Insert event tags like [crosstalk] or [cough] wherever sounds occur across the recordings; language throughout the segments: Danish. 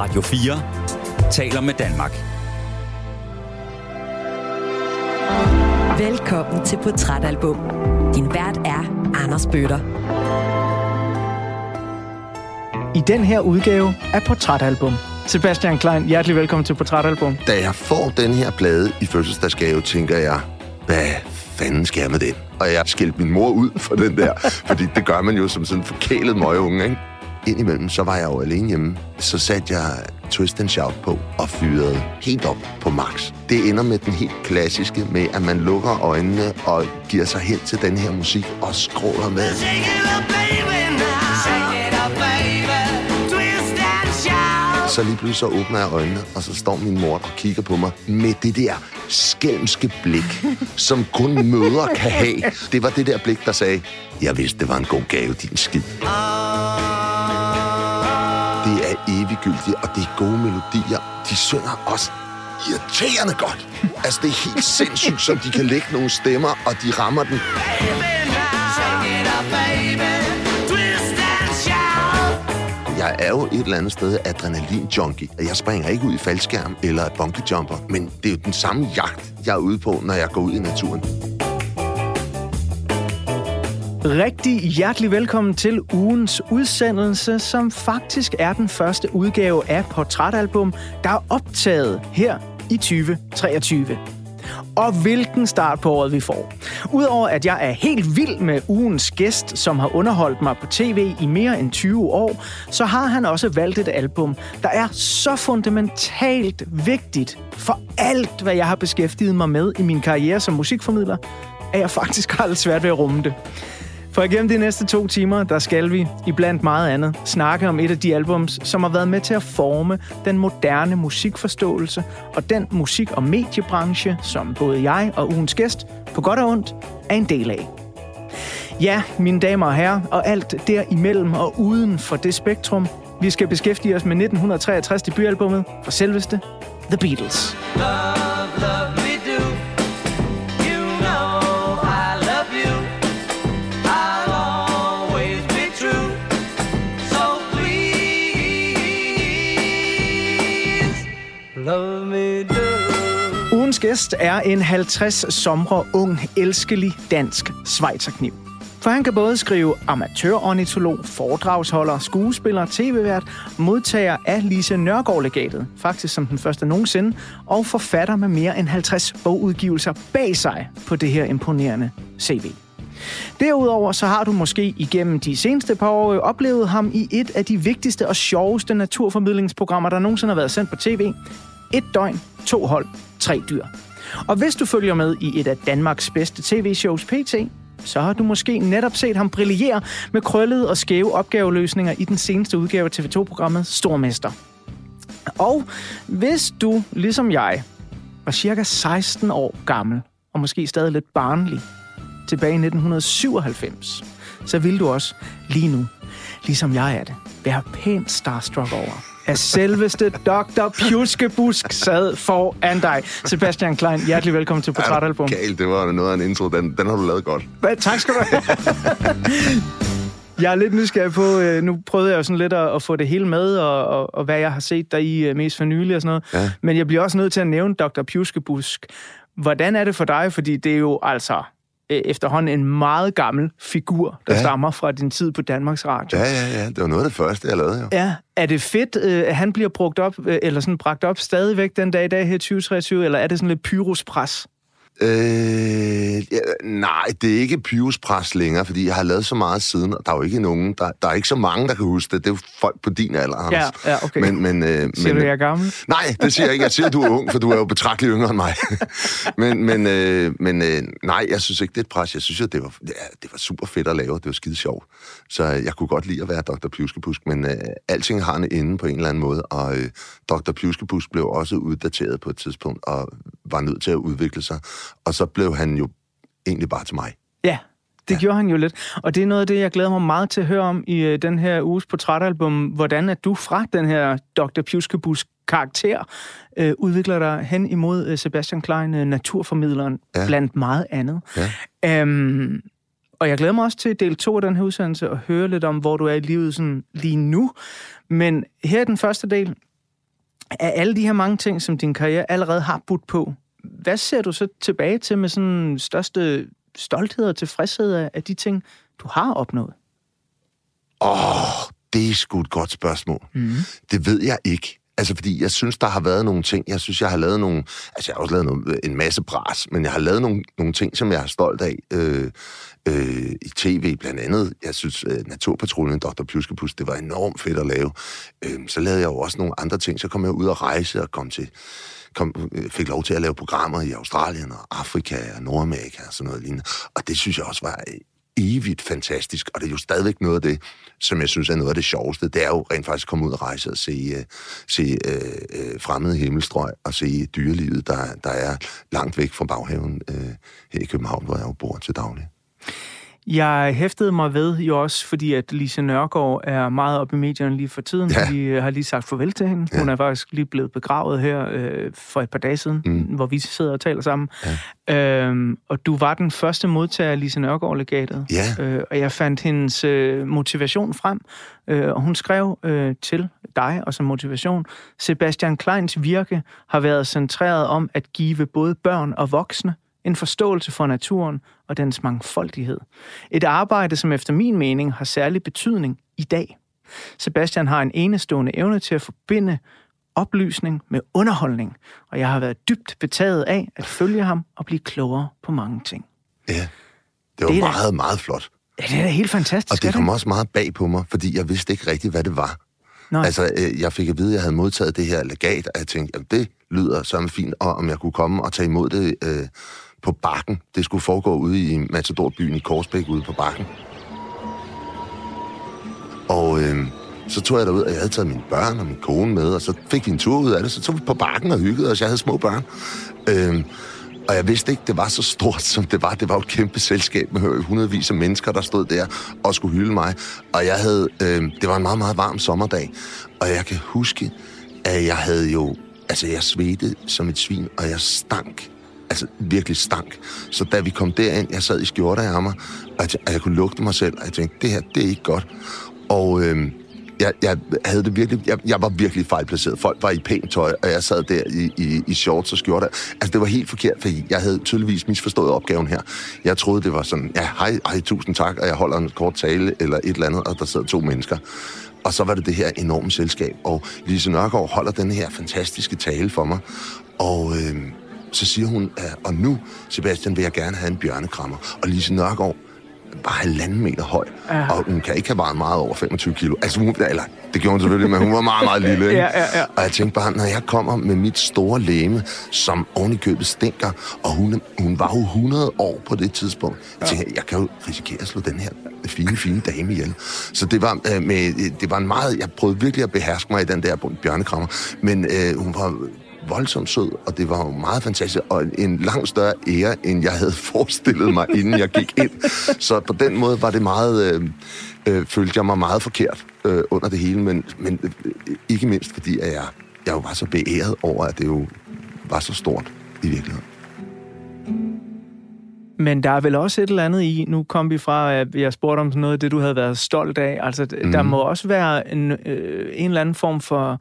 Radio 4 taler med Danmark. Velkommen til Portrætalbum. Din vært er Anders Bøtter. I den her udgave af Portrætalbum. Sebastian Klein, hjertelig velkommen til Portrætalbum. Da jeg får den her plade i fødselsdagsgave, tænker jeg, hvad fanden skal jeg med den? Og jeg skældte min mor ud for den der, fordi det gør man jo som sådan en forkælet møgeunge, ikke? Indimellem, så var jeg jo alene hjemme. Så satte jeg Twist and Shout på og fyrede helt op på max. Det ender med den helt klassiske med, at man lukker øjnene og giver sig hen til den her musik og skråler med. Så lige pludselig så åbner jeg øjnene, og så står min mor og kigger på mig med det der skælmske blik, som kun møder kan have. Det var det der blik, der sagde, jeg vidste, det var en god gave, din skid. Det er eviggyldigt, og det er gode melodier. De synger også irriterende godt. Altså, det er helt sindssygt, som de kan lægge nogle stemmer, og de rammer den. Jeg er jo et eller andet sted adrenalin-junkie. Jeg springer ikke ud i faldskærm eller bungee jumper, men det er jo den samme jagt, jeg er ude på, når jeg går ud i naturen. Rigtig hjertelig velkommen til ugens udsendelse, som faktisk er den første udgave af Portrætalbum, der er optaget her i 2023. Og hvilken start på året vi får. Udover at jeg er helt vild med ugens gæst, som har underholdt mig på tv i mere end 20 år, så har han også valgt et album, der er så fundamentalt vigtigt for alt, hvad jeg har beskæftiget mig med i min karriere som musikformidler, at jeg faktisk har lidt svært ved at rumme det. For igennem de næste to timer, der skal vi, i blandt meget andet, snakke om et af de albums, som har været med til at forme den moderne musikforståelse og den musik- og mediebranche, som både jeg og ugens gæst, på godt og ondt, er en del af. Ja, mine damer og herrer, og alt derimellem og uden for det spektrum, vi skal beskæftige os med 1963 debutalbummet fra selveste The Beatles. Love, gæst er en 50 somre ung, elskelig dansk svejserkniv. For han kan både skrive amatørornitolog, foredragsholder, skuespiller, tv-vært, modtager af Lise Nørgaard-legatet, faktisk som den første nogensinde, og forfatter med mere end 50 bogudgivelser bag sig på det her imponerende CV. Derudover så har du måske igennem de seneste par år oplevet ham i et af de vigtigste og sjoveste naturformidlingsprogrammer, der nogensinde har været sendt på tv. Et døgn, to hold, tre dyr. Og hvis du følger med i et af Danmarks bedste tv-shows PT, så har du måske netop set ham brillere med krøllede og skæve opgaveløsninger i den seneste udgave af TV2-programmet Stormester. Og hvis du, ligesom jeg, var cirka 16 år gammel, og måske stadig lidt barnlig, tilbage i 1997, så vil du også lige nu, ligesom jeg er det, være pænt starstruck over, at selveste Dr. Pjuskebusk sad foran dig. Sebastian Klein, hjertelig velkommen til Portrætalbum. Galt, det var noget af en intro. Den, den har du lavet godt. Hvad, tak skal du have. Jeg er lidt nysgerrig på, øh, nu prøvede jeg jo sådan lidt at, at få det hele med, og, og, og hvad jeg har set der i øh, mest for nylig og sådan noget. Ja. Men jeg bliver også nødt til at nævne Dr. Pjuskebusk. Hvordan er det for dig? Fordi det er jo altså efterhånden en meget gammel figur, der ja. Stammer fra din tid på Danmarks Radio. Ja, ja, ja. Det var noget af det første, jeg lavede, jo. Ja, er det fedt, øh, at han bliver brugt op, øh, eller sådan bragt op stadigvæk den dag i dag her i 2023, eller er det sådan lidt pyrospres? Øh, ja, nej, det er ikke Pyrus længere, fordi jeg har lavet så meget siden, og der er jo ikke nogen, der, der er ikke så mange, der kan huske det. Det er jo folk på din alder, Anders. Ja, ja, okay. Men, men, øh, Siger men, du, at jeg er gammel? Nej, det siger jeg ikke. Jeg siger, at du er ung, for du er jo betragteligt yngre end mig. [laughs] men men, øh, men øh, nej, jeg synes ikke, det er et pres. Jeg synes, at det var, ja, det var super fedt at lave. Det var skide sjovt. Så øh, jeg kunne godt lide at være Dr. Pjuskepusk, men øh, alting har en ende på en eller anden måde, og øh, Dr. Pjuskepusk blev også uddateret på et tidspunkt, og var nødt til at udvikle sig. Og så blev han jo egentlig bare til mig. Ja, det ja. gjorde han jo lidt. Og det er noget af det, jeg glæder mig meget til at høre om i øh, den her uges portrætalbum. Hvordan er du fra den her Dr. Pjuskebus karakter øh, udvikler dig hen imod øh, Sebastian Klein, øh, naturformidleren, ja. Blandt meget andet. Ja. Øhm, og jeg glæder mig også til del to af den her udsendelse og høre lidt om, hvor du er i livet sådan lige nu. Men her er den første del. af alle de her mange ting, som din karriere allerede har budt på, hvad ser du så tilbage til med sådan største stolthed og tilfredshed af, de ting, du har opnået? Åh, oh, det er sgu et godt spørgsmål. Mm. Det ved jeg ikke. Altså, fordi jeg synes, der har været nogle ting. Jeg synes, jeg har lavet nogle... Altså, jeg har også lavet nogle, en masse bras, men jeg har lavet nogle, nogle ting, som jeg er stolt af øh, øh, i tv, blandt andet. Jeg synes, øh, Naturpatruljen, Dr. Pjuskepus, det var enormt fedt at lave. Øh, så lavede jeg jo også nogle andre ting. Så kom jeg ud og rejse og kom til kom, øh, fik lov til at lave programmer i Australien og Afrika og Nordamerika og sådan noget lignende. Og det synes jeg også var øh, evigt fantastisk, og det er jo stadigvæk noget af det, som jeg synes er noget af det sjoveste. Det er jo rent faktisk at komme ud og rejse og se, uh, se uh, fremmede himmelstrøg og se dyrelivet, der, der er langt væk fra baghaven uh, her i København, hvor jeg jo bor til daglig. Jeg hæftede mig ved jo også, fordi at Lise Nørgaard er meget oppe i medierne lige for tiden. Ja. Vi har lige sagt farvel til hende. Ja. Hun er faktisk lige blevet begravet her øh, for et par dage siden, mm. hvor vi sidder og taler sammen. Ja. Øhm, og du var den første modtager af Lise Nørgaard-legatet. Ja. Øh, og jeg fandt hendes øh, motivation frem. Øh, og hun skrev øh, til dig og som motivation, Sebastian Kleins virke har været centreret om at give både børn og voksne en forståelse for naturen og dens mangfoldighed. Et arbejde, som efter min mening har særlig betydning i dag. Sebastian har en enestående evne til at forbinde oplysning med underholdning, og jeg har været dybt betaget af at følge ham og blive klogere på mange ting. Ja, det var det meget, da, meget flot. Ja, det er da helt fantastisk. Og det kom også meget bag på mig, fordi jeg vidste ikke rigtigt, hvad det var. Nej. Altså, øh, jeg fik at vide, at jeg havde modtaget det her legat, og jeg tænkte, at det lyder som fint, og om jeg kunne komme og tage imod det øh, på bakken. Det skulle foregå ude i Matadorbyen i Korsbæk, ude på bakken. Og øh, så tog jeg derud, og jeg havde taget mine børn og min kone med, og så fik vi en tur ud af det. Så tog vi på bakken og hyggede os. Jeg havde små børn. Øh, og jeg vidste ikke, det var så stort, som det var. Det var jo et kæmpe selskab med hundredvis af mennesker, der stod der og skulle hylde mig. Og jeg havde, øh, det var en meget, meget varm sommerdag. Og jeg kan huske, at jeg havde jo, altså jeg svedte som et svin, og jeg stank altså virkelig stank. Så da vi kom derind, jeg sad i skjorter af mig, og jeg, jeg kunne lugte mig selv, og jeg tænkte, det her, det er ikke godt. Og øh, jeg, jeg havde det virkelig, jeg, jeg var virkelig fejlplaceret. Folk var i pænt tøj, og jeg sad der i, i, i shorts og skjorter. Altså, det var helt forkert, fordi jeg havde tydeligvis misforstået opgaven her. Jeg troede, det var sådan, ja, hej, hej, tusind tak, og jeg holder en kort tale, eller et eller andet, og der sidder to mennesker. Og så var det det her enorme selskab, og Lise Nørgaard holder den her fantastiske tale for mig. Og øh, så siger hun, og nu, Sebastian, vil jeg gerne have en bjørnekrammer. Og Lise Nørgaard, bare halvanden meter høj, ja. og hun kan ikke have vejet meget over 25 kilo. Altså, hun, eller, det gjorde hun selvfølgelig, men hun var meget, meget lille. [laughs] Ikke? Ja, ja, ja. Og jeg tænkte bare, når jeg kommer med mit store læme, som oven i købet stinker, og hun, hun var jo 100 år på det tidspunkt, jeg tænkte, jeg kan jo risikere at slå den her fine, fine dame ihjel. Så det var, øh, med, det var en meget... Jeg prøvede virkelig at beherske mig i den der bjørnekrammer, men øh, hun var voldsomt sød, og det var jo meget fantastisk, og en langt større ære, end jeg havde [laughs] forestillet mig, inden jeg gik ind. Så på den måde var det meget, øh, øh, følte jeg mig meget forkert øh, under det hele, men, men øh, ikke mindst fordi, at jeg, jeg jo var så beæret over, at det jo var så stort i virkeligheden. Men der er vel også et eller andet i, nu kom vi fra, at jeg spurgte om noget af det, du havde været stolt af. Altså, mm. der mhm. må også være en, øh, en eller anden form for,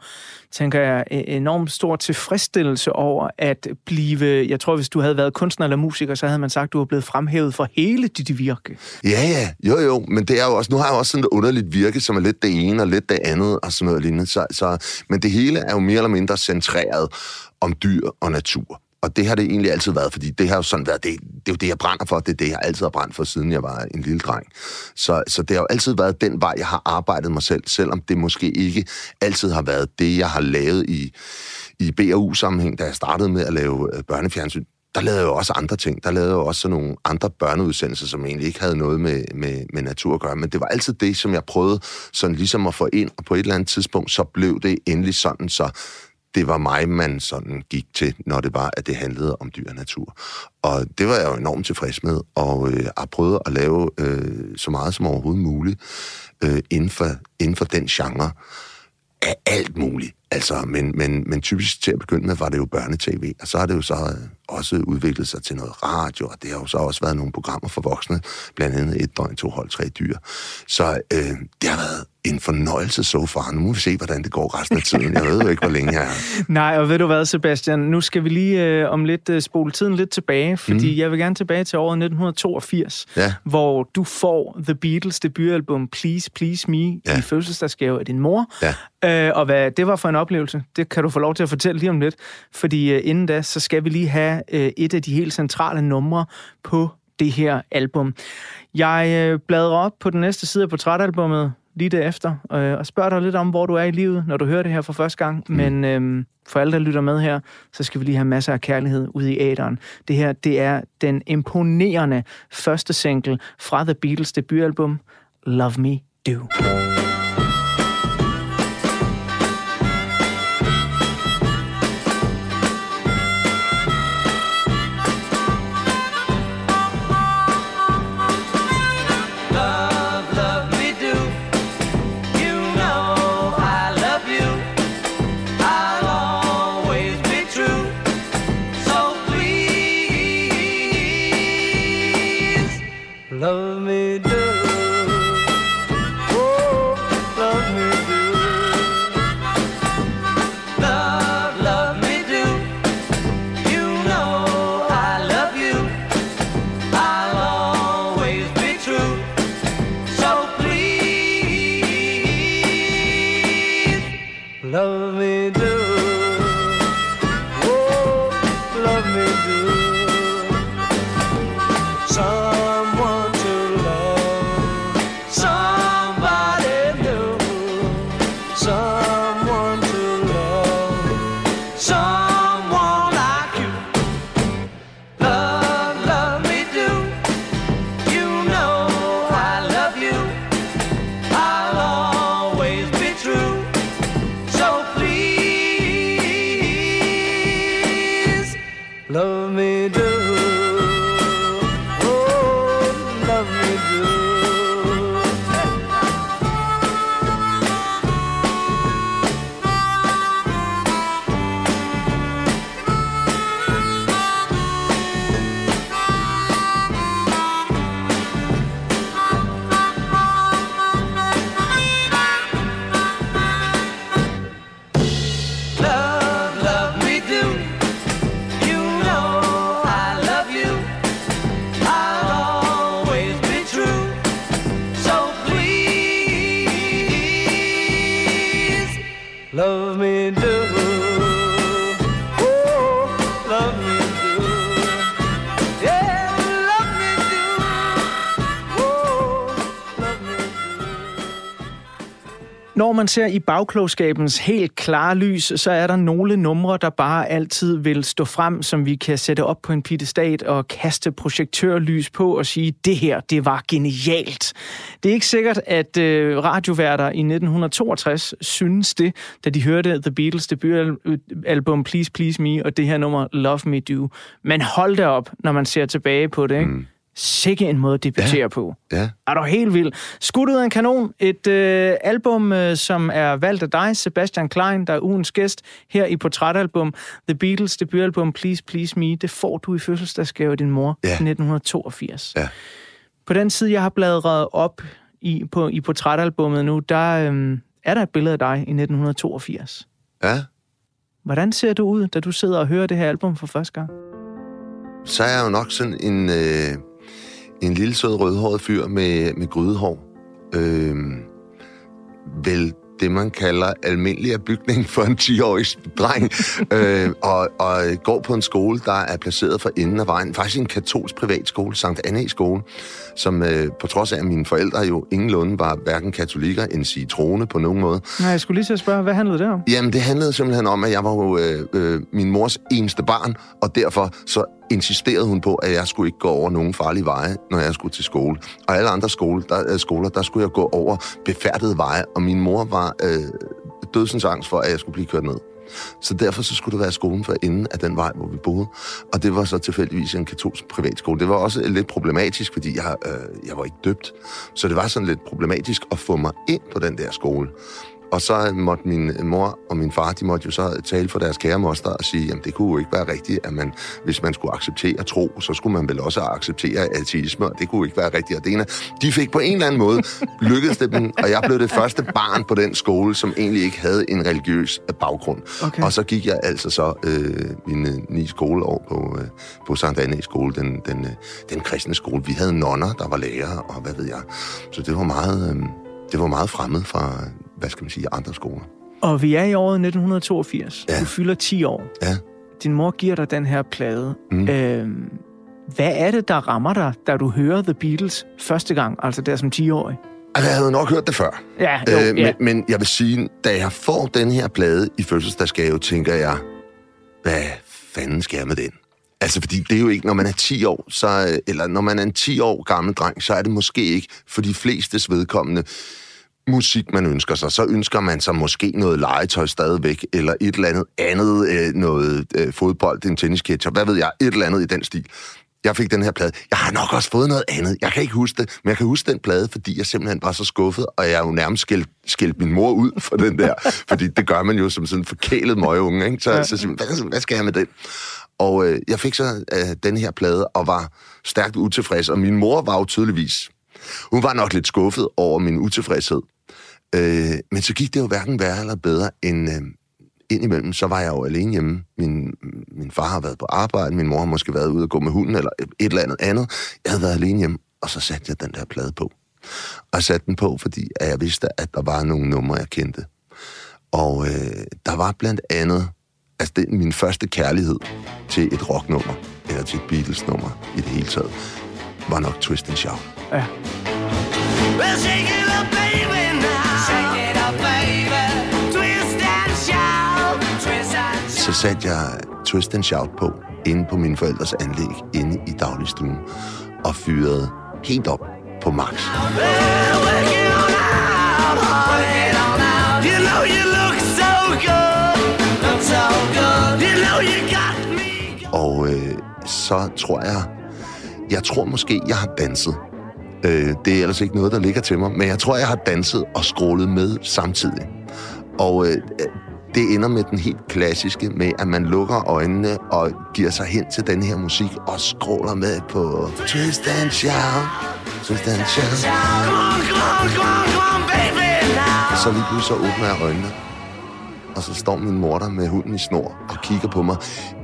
tænker jeg, e-, enormt stor tilfredsstillelse over at blive, jeg tror, hvis du havde været kunstner eller musiker, så havde man sagt, at du var blevet fremhævet for hele dit virke. Ja, ja, jo, jo, men det er jo også, nu har jeg også sådan et underligt virke, som er lidt det ene og lidt det andet og sådan noget lignende. Så, så, men det hele er jo mere eller mindre centreret om dyr og natur. Og det har det egentlig altid været, fordi det har jo sådan været, det, det er jo det, jeg brænder for, det er det, jeg altid har brændt for, siden jeg var en lille dreng. Så, så det har jo altid været den vej, jeg har arbejdet mig selv, selvom det måske ikke altid har været det, jeg har lavet i, i BAU-sammenhæng, da jeg startede med at lave øh, børnefjernsyn. Der lavede jeg jo også andre ting. Der lavede jeg også sådan nogle andre børneudsendelser, som egentlig ikke havde noget med, med, med natur at gøre. Men det var altid det, som jeg prøvede sådan ligesom at få ind, og på et eller andet tidspunkt, så blev det endelig sådan, så det var mig, man sådan gik til, når det var, at det handlede om dyr og natur. Og det var jeg jo enormt tilfreds med, og øh, har prøvet at lave øh, så meget som overhovedet muligt øh, inden, for, inden for den genre af alt muligt. Altså, men, men, men typisk til at begynde med var det jo børnetv, og så har det jo så øh, også udviklet sig til noget radio, og det har jo så også været nogle programmer for voksne, blandt andet et døgn, to hold, tre dyr. Så øh, det har været en fornøjelse så so far. Nu må vi se, hvordan det går resten af tiden. Jeg ved jo ikke, hvor længe jeg er. [laughs] Nej, og ved du hvad, Sebastian? Nu skal vi lige øh, om lidt øh, spole tiden lidt tilbage, fordi mm. jeg vil gerne tilbage til året 1982, ja. hvor du får The Beatles debutalbum Please Please Me ja. i fødselsdagsgave af din mor. Ja. Øh, og hvad det var for en oplevelse, det kan du få lov til at fortælle lige om lidt. Fordi øh, inden da, så skal vi lige have øh, et af de helt centrale numre på det her album. Jeg øh, bladrer op på den næste side af portrætalbummet, lige derefter, øh, og spørger dig lidt om, hvor du er i livet, når du hører det her for første gang. Mm. Men øh, for alle, der lytter med her, så skal vi lige have masser af kærlighed ude i æderen. Det her, det er den imponerende første single fra The Beatles debutalbum, Love Me Do. Man ser i bagklogskabens helt klare lys, så er der nogle numre, der bare altid vil stå frem, som vi kan sætte op på en pittestat og kaste projektørlys på og sige, det her, det var genialt. Det er ikke sikkert, at øh, radioværter i 1962 synes det, da de hørte The Beatles debutalbum Please Please Me og det her nummer Love Me Do. Men hold da op, når man ser tilbage på det, ikke? Mm. Sikke en måde at debutere ja. på. Ja. Er du helt vild? Skudt ud af en kanon. Et øh, album, øh, som er valgt af dig, Sebastian Klein, der er ugens gæst her i portrætalbum. The Beatles debutalbum Please Please Me. Det får du i fødselsdagsgave af din mor ja. i 1982. Ja. På den side, jeg har bladret op i, på, i portrætalbummet nu, der øh, er der et billede af dig i 1982. Ja. Hvordan ser du ud, da du sidder og hører det her album for første gang? Så er jeg jo nok sådan en... Øh en lille sød rødhåret fyr med, med grydehår. Øh, vel det, man kalder almindelig af bygning for en 10-årig dreng, [laughs] øh, og, og går på en skole, der er placeret for enden af vejen. Faktisk en katolsk privatskole, Sankt Anne skole, som øh, på trods af, at mine forældre jo ingenlunde var hverken katolikker end sige troende på nogen måde. Nej, jeg skulle lige så spørge, hvad handlede det om? Jamen, det handlede simpelthen om, at jeg var jo øh, øh, min mors eneste barn, og derfor så insisterede hun på, at jeg skulle ikke gå over nogen farlige veje, når jeg skulle til skole. Og alle andre skole, der, øh, skoler, der skulle jeg gå over befærdede veje, og min mor var øh, dødsens angst for, at jeg skulle blive kørt ned. Så derfor så skulle det være skolen for enden af den vej, hvor vi boede. Og det var så tilfældigvis en katolsk privatskole. Det var også lidt problematisk, fordi jeg, øh, jeg var ikke døbt. Så det var sådan lidt problematisk at få mig ind på den der skole. Og så måtte min mor og min far, de måtte jo så tale for deres kære moster og sige, jamen det kunne jo ikke være rigtigt, at man, hvis man skulle acceptere tro, så skulle man vel også acceptere ateisme, og det kunne ikke være rigtigt. Og det ene, de fik på en eller anden måde [laughs] lykkedes det dem, og jeg blev det første barn på den skole, som egentlig ikke havde en religiøs baggrund. Okay. Og så gik jeg altså så øh, mine ni skoleår på, øh, på Sankt Anne skole, den, den, øh, den kristne skole. Vi havde nonner, der var lærere, og hvad ved jeg. Så det var meget, øh, det var meget fremmed fra, hvad skal man sige, andre skoler. Og vi er i året 1982. Ja. Du fylder 10 år. Ja. Din mor giver dig den her plade. Mm. Øh, hvad er det, der rammer dig, da du hører The Beatles første gang, altså der som 10-årig? Altså, jeg havde nok hørt det før. Ja, jo, øh, men, ja. men jeg vil sige, da jeg får den her plade i fødselsdagsgave, tænker jeg, hvad fanden skal jeg med den? Altså, fordi det er jo ikke, når man er 10 år, så, eller når man er en 10 år gammel dreng, så er det måske ikke for de flestes vedkommende musik, man ønsker sig. Så ønsker man sig måske noget legetøj stadigvæk, eller et eller andet andet, øh, noget øh, fodbold, en tennisketcher, hvad ved jeg, et eller andet i den stil. Jeg fik den her plade. Jeg har nok også fået noget andet. Jeg kan ikke huske det, men jeg kan huske den plade, fordi jeg simpelthen var så skuffet, og jeg jo nærmest skældt, skældt min mor ud for den der. [laughs] fordi det gør man jo som sådan en forkælet møgeunge, ikke? Så, ja. så, så hvad, hvad skal jeg med den? Og øh, jeg fik så øh, den her plade, og var stærkt utilfreds, og min mor var jo tydeligvis... Hun var nok lidt skuffet over min utilfredshed. Øh, men så gik det jo hverken værre eller bedre end... Øh, indimellem, så var jeg jo alene hjemme. Min, min far har været på arbejde, min mor har måske været ude og gå med hunden, eller et eller andet andet. Jeg havde været alene hjemme, og så satte jeg den der plade på. Og jeg satte den på, fordi jeg vidste, at der var nogle numre, jeg kendte. Og øh, der var blandt andet, altså det, min første kærlighed til et rocknummer, eller til et Beatles-nummer i det hele taget, var nok Twist and Shout. Ja. Well, så satte jeg Twist and Shout på inde på mine forældres anlæg inde i dagligstuen og fyrede helt op på max. Og øh, så tror jeg, jeg tror måske, jeg har danset. Øh, det er ellers ikke noget, der ligger til mig, men jeg tror, jeg har danset og scrollet med samtidig. Og øh, det ender med den helt klassiske, med at man lukker øjnene og giver sig hen til den her musik og skråler med på Twist and Shout, Twist and Shout. Så lige pludselig så åbner jeg øjnene, og så står min mor der med hunden i snor og kigger på mig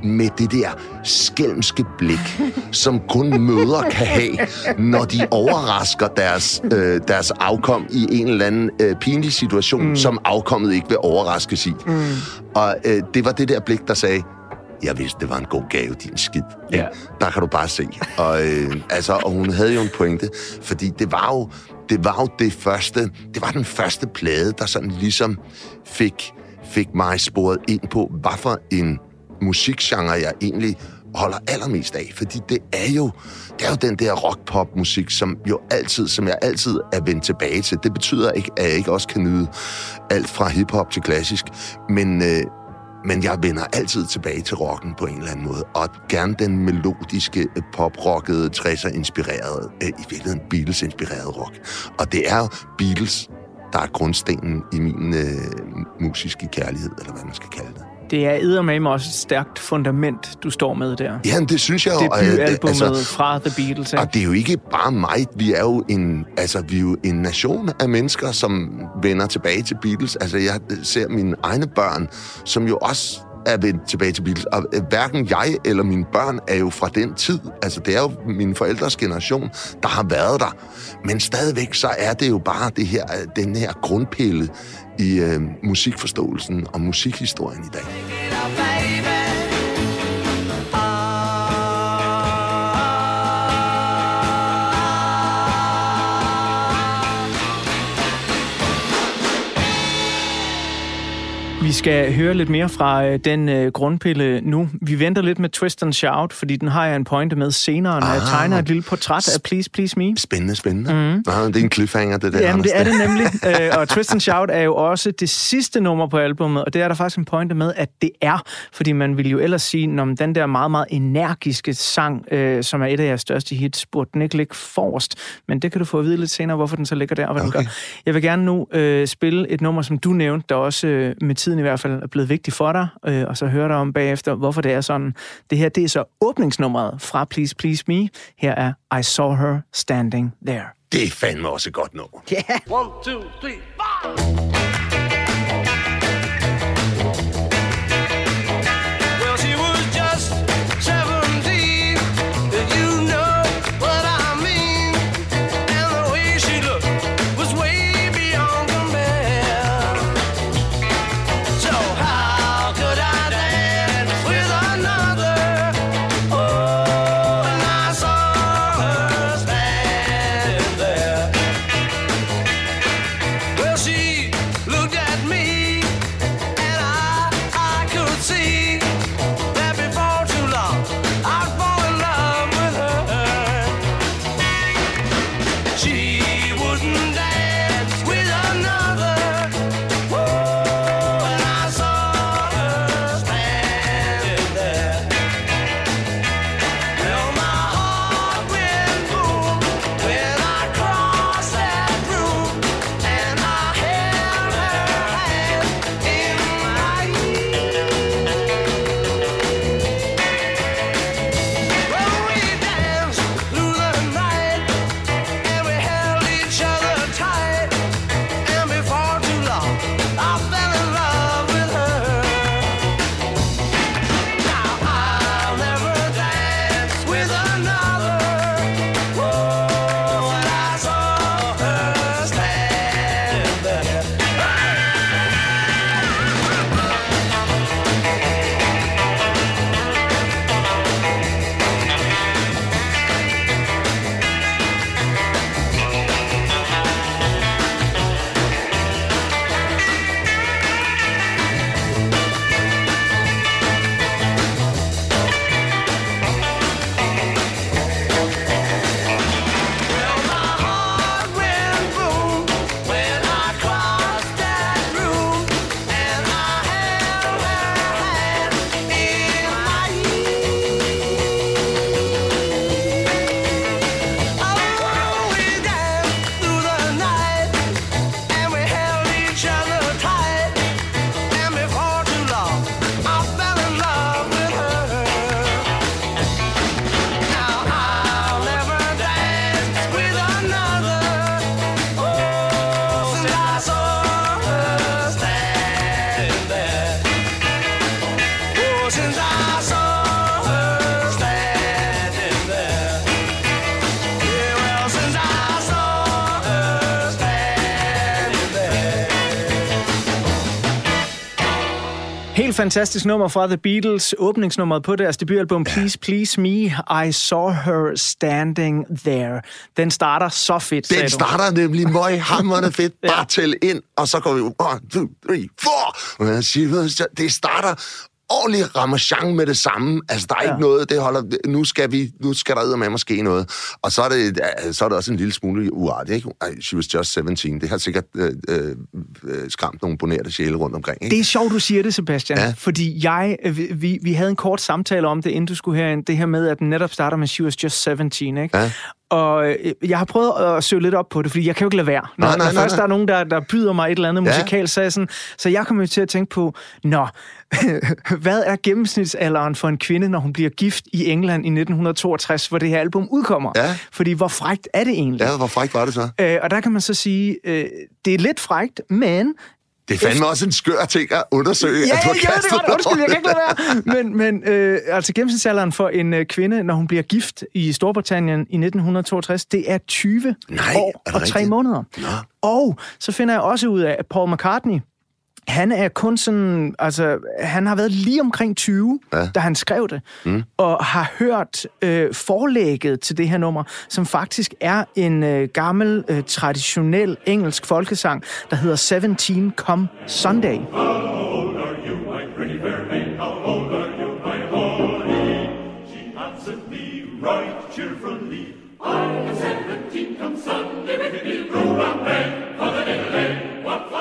med det der skælmske blik, som kun møder kan have, når de overrasker deres, øh, deres afkom i en eller anden øh, pinlig situation, mm. som afkommet ikke vil overraskes i. Mm. Og øh, det var det der blik, der sagde, jeg vidste, det var en god gave, din skid. Ja. Der kan du bare se. Og, øh, altså, og hun havde jo en pointe, fordi det var jo det var jo det første, det var den første plade, der sådan ligesom fik fik mig sporet ind på, hvad for en musikgenre jeg egentlig holder allermest af, fordi det er jo det er jo den der rock-pop-musik, som jo altid, som jeg altid er vendt tilbage til. Det betyder ikke, at jeg ikke også kan nyde alt fra hip-hop til klassisk, men, øh, men jeg vender altid tilbage til rocken på en eller anden måde, og gerne den melodiske, øh, pop-rockede, 60'er-inspirerede, øh, i virkeligheden Beatles-inspirerede rock. Og det er Beatles, der er grundstenen i min øh, musiske kærlighed, eller hvad man skal kalde det. Det er eddermame også et stærkt fundament, du står med der. Ja, det synes jeg jo. Debutalbummet altså, fra The Beatles. Ikke? Og det er jo ikke bare mig. Vi er jo en, altså, vi er jo en nation af mennesker, som vender tilbage til Beatles. Altså, jeg ser mine egne børn, som jo også er vendt tilbage til Beatles. Og øh, hverken jeg eller mine børn er jo fra den tid. Altså, det er jo min forældres generation, der har været der. Men stadigvæk, så er det jo bare det her, øh, den her grundpille i øh, musikforståelsen og musikhistorien i dag. Vi skal høre lidt mere fra øh, den øh, grundpille nu. Vi venter lidt med Twist and Shout, fordi den har jeg en pointe med senere, når ah, jeg tegner et lille portræt af Please Please Me. Spændende, spændende. Mm. Nå, det er en cliffhanger, det der. Jamen, det er det nemlig. øh, og Twist and Shout er jo også det sidste nummer på albumet, og det er der faktisk en pointe med, at det er, fordi man vil jo ellers sige, om den der meget, meget energiske sang, øh, som er et af jeres største hits, burde den ikke ligge forrest. Men det kan du få at vide lidt senere, hvorfor den så ligger der, og hvad okay. den gør. Jeg vil gerne nu øh, spille et nummer, som du nævnte, der også øh, med tiden i hvert fald er blevet vigtigt for dig, øh, og så høre dig om bagefter, hvorfor det er sådan. Det her, det er så åbningsnummeret fra Please Please Me. Her er I Saw Her Standing There. Det er fandme også et godt nummer. Yeah. One, two, three, four! Fantastisk nummer fra The Beatles, åbningsnummeret på deres debutalbum Please Please Me, I Saw Her Standing There. Den starter så fedt, Den starter du. nemlig møg hammerne fedt. [laughs] Bare ja. tæl ind, og så går vi 1, 2, 3, 4. Det starter ordentlig ramachan med det samme. Altså, der er ja. ikke noget, det holder... Nu skal, vi, nu skal der ud med måske noget. Og så er, det, så er det også en lille smule uartigt, ikke? She was just 17. Det har sikkert øh, øh, skræmt nogle bonerte sjæle rundt omkring, ikke? Det er sjovt, du siger det, Sebastian. Ja. Fordi jeg... Øh, vi, vi havde en kort samtale om det, inden du skulle herind. Det her med, at den netop starter med She was just 17, ikke? Ja. Og øh, jeg har prøvet at søge lidt op på det, fordi jeg kan jo ikke lade være. Når, nej, nej, når nej, først nej. der er nogen, der, der byder mig et eller andet ja. musikal, så, sådan, så jeg kommer til at tænke på, nå, [laughs] hvad er gennemsnitsalderen for en kvinde, når hun bliver gift i England i 1962, hvor det her album udkommer? Ja. Fordi hvor frægt er det egentlig? Ja, hvor frægt var det så? Øh, og der kan man så sige, øh, det er lidt frægt, men det er fandme også en skør ting at undersøge, ja, har ja, det er godt. Undskyld, jeg kan ikke lade være. [laughs] Men, men øh, altså gennemsnitsalderen for en øh, kvinde, når hun bliver gift i Storbritannien i 1962, det er 20 Nej, år er og 3 måneder. Nå. Og så finder jeg også ud af, at Paul McCartney, han er kun sådan, altså, han har været lige omkring 20, ja. da han skrev det, mm. og har hørt øh, forlægget til det her nummer, som faktisk er en øh, gammel, øh, traditionel engelsk folkesang, der hedder 17 Come Sunday. Right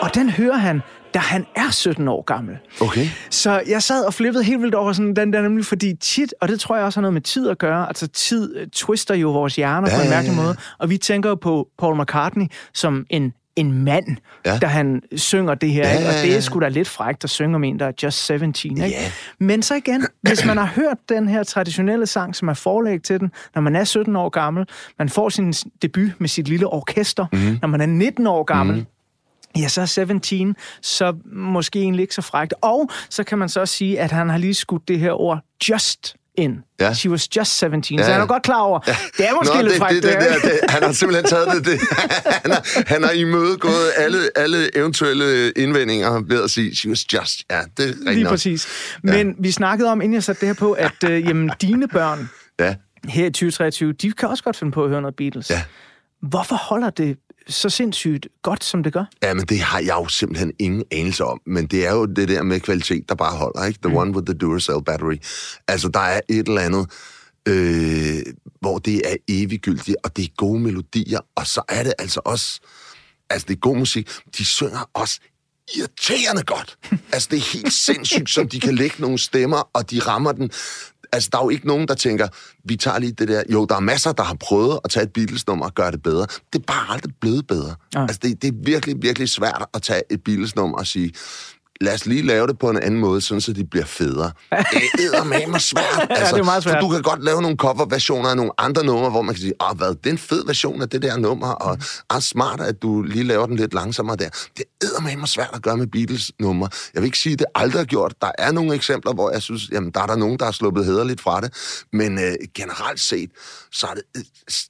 og den hører han da han er 17 år gammel. Okay. Så jeg sad og flippede helt vildt over sådan den der, nemlig fordi tit, og det tror jeg også har noget med tid at gøre, altså tid uh, twister jo vores hjerner ja, på en mærkelig ja, ja. måde, og vi tænker jo på Paul McCartney som en en mand, ja. da han synger det her. Ja, ikke? Og det er sgu da lidt frækt at synge om en, der er just 17. Ikke? Ja. Men så igen, hvis man har hørt den her traditionelle sang, som er forlæg til den, når man er 17 år gammel, man får sin debut med sit lille orkester, mm. når man er 19 år gammel, mm ja, så er 17 så måske egentlig ikke så frækt. Og så kan man så også sige, at han har lige skudt det her ord just ind. Ja. She was just 17, ja. så han er godt klar over, ja. det er måske Nå, lidt frækt. Det, det, det, det, det, han har simpelthen taget det. det. [laughs] Han, har, han har imødegået alle, alle eventuelle indvendinger ved at sige, she was just, ja, det er Lige nok. præcis. Men ja. vi snakkede om, inden jeg satte det her på, at øh, jamen, dine børn ja. her i 2023, de kan også godt finde på at høre noget Beatles. Ja. Hvorfor holder det så sindssygt godt, som det gør? Ja, men det har jeg jo simpelthen ingen anelse om. Men det er jo det der med kvalitet, der bare holder, ikke? The mm. one with the Duracell battery. Altså, der er et eller andet, øh, hvor det er eviggyldigt, og det er gode melodier, og så er det altså også... Altså, det er god musik. De synger også irriterende godt. [laughs] altså, det er helt sindssygt, som de kan lægge nogle stemmer, og de rammer den altså, der er jo ikke nogen, der tænker, vi tager lige det der. Jo, der er masser, der har prøvet at tage et Beatles-nummer og gøre det bedre. Det er bare aldrig blevet bedre. Ja. Altså, det, det er virkelig, virkelig svært at tage et Beatles-nummer og sige, lad os lige lave det på en anden måde, sådan så de bliver federe. Det er med mig svært. Altså, [laughs] ja, det er meget svært. For du kan godt lave nogle coverversioner af nogle andre numre, hvor man kan sige, ah, hvad, det er en fed version af det der nummer, og er smart, at du lige laver den lidt langsommere der. Det er med mig svært at gøre med Beatles-numre. Jeg vil ikke sige, at det aldrig har gjort. Der er nogle eksempler, hvor jeg synes, jamen, der er der nogen, der har sluppet hederligt fra det. Men øh, generelt set, så, er det, øh,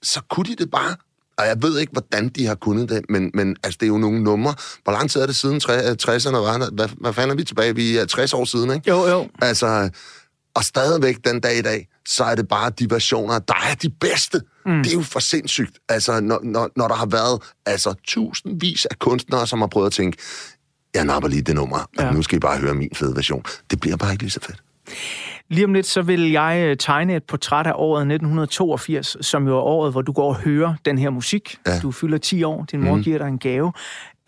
så kunne de det bare og jeg ved ikke, hvordan de har kunnet det, men, men altså, det er jo nogle numre. Hvor lang tid er det siden 60'erne? Var? Hvad, hvad fanden er vi tilbage? Vi er 60 år siden, ikke? Jo, jo. Altså, og stadigvæk den dag i dag, så er det bare de versioner, der er de bedste. Mm. Det er jo for sindssygt. Altså, når, når, når der har været altså, tusindvis af kunstnere, som har prøvet at tænke, jeg napper lige det nummer, ja. nu skal I bare høre min fede version. Det bliver bare ikke lige så fedt. Lige om lidt, så vil jeg øh, tegne et portræt af året 1982, som jo er året, hvor du går og hører den her musik. Ja. Du fylder 10 år, din mor mm. giver dig en gave.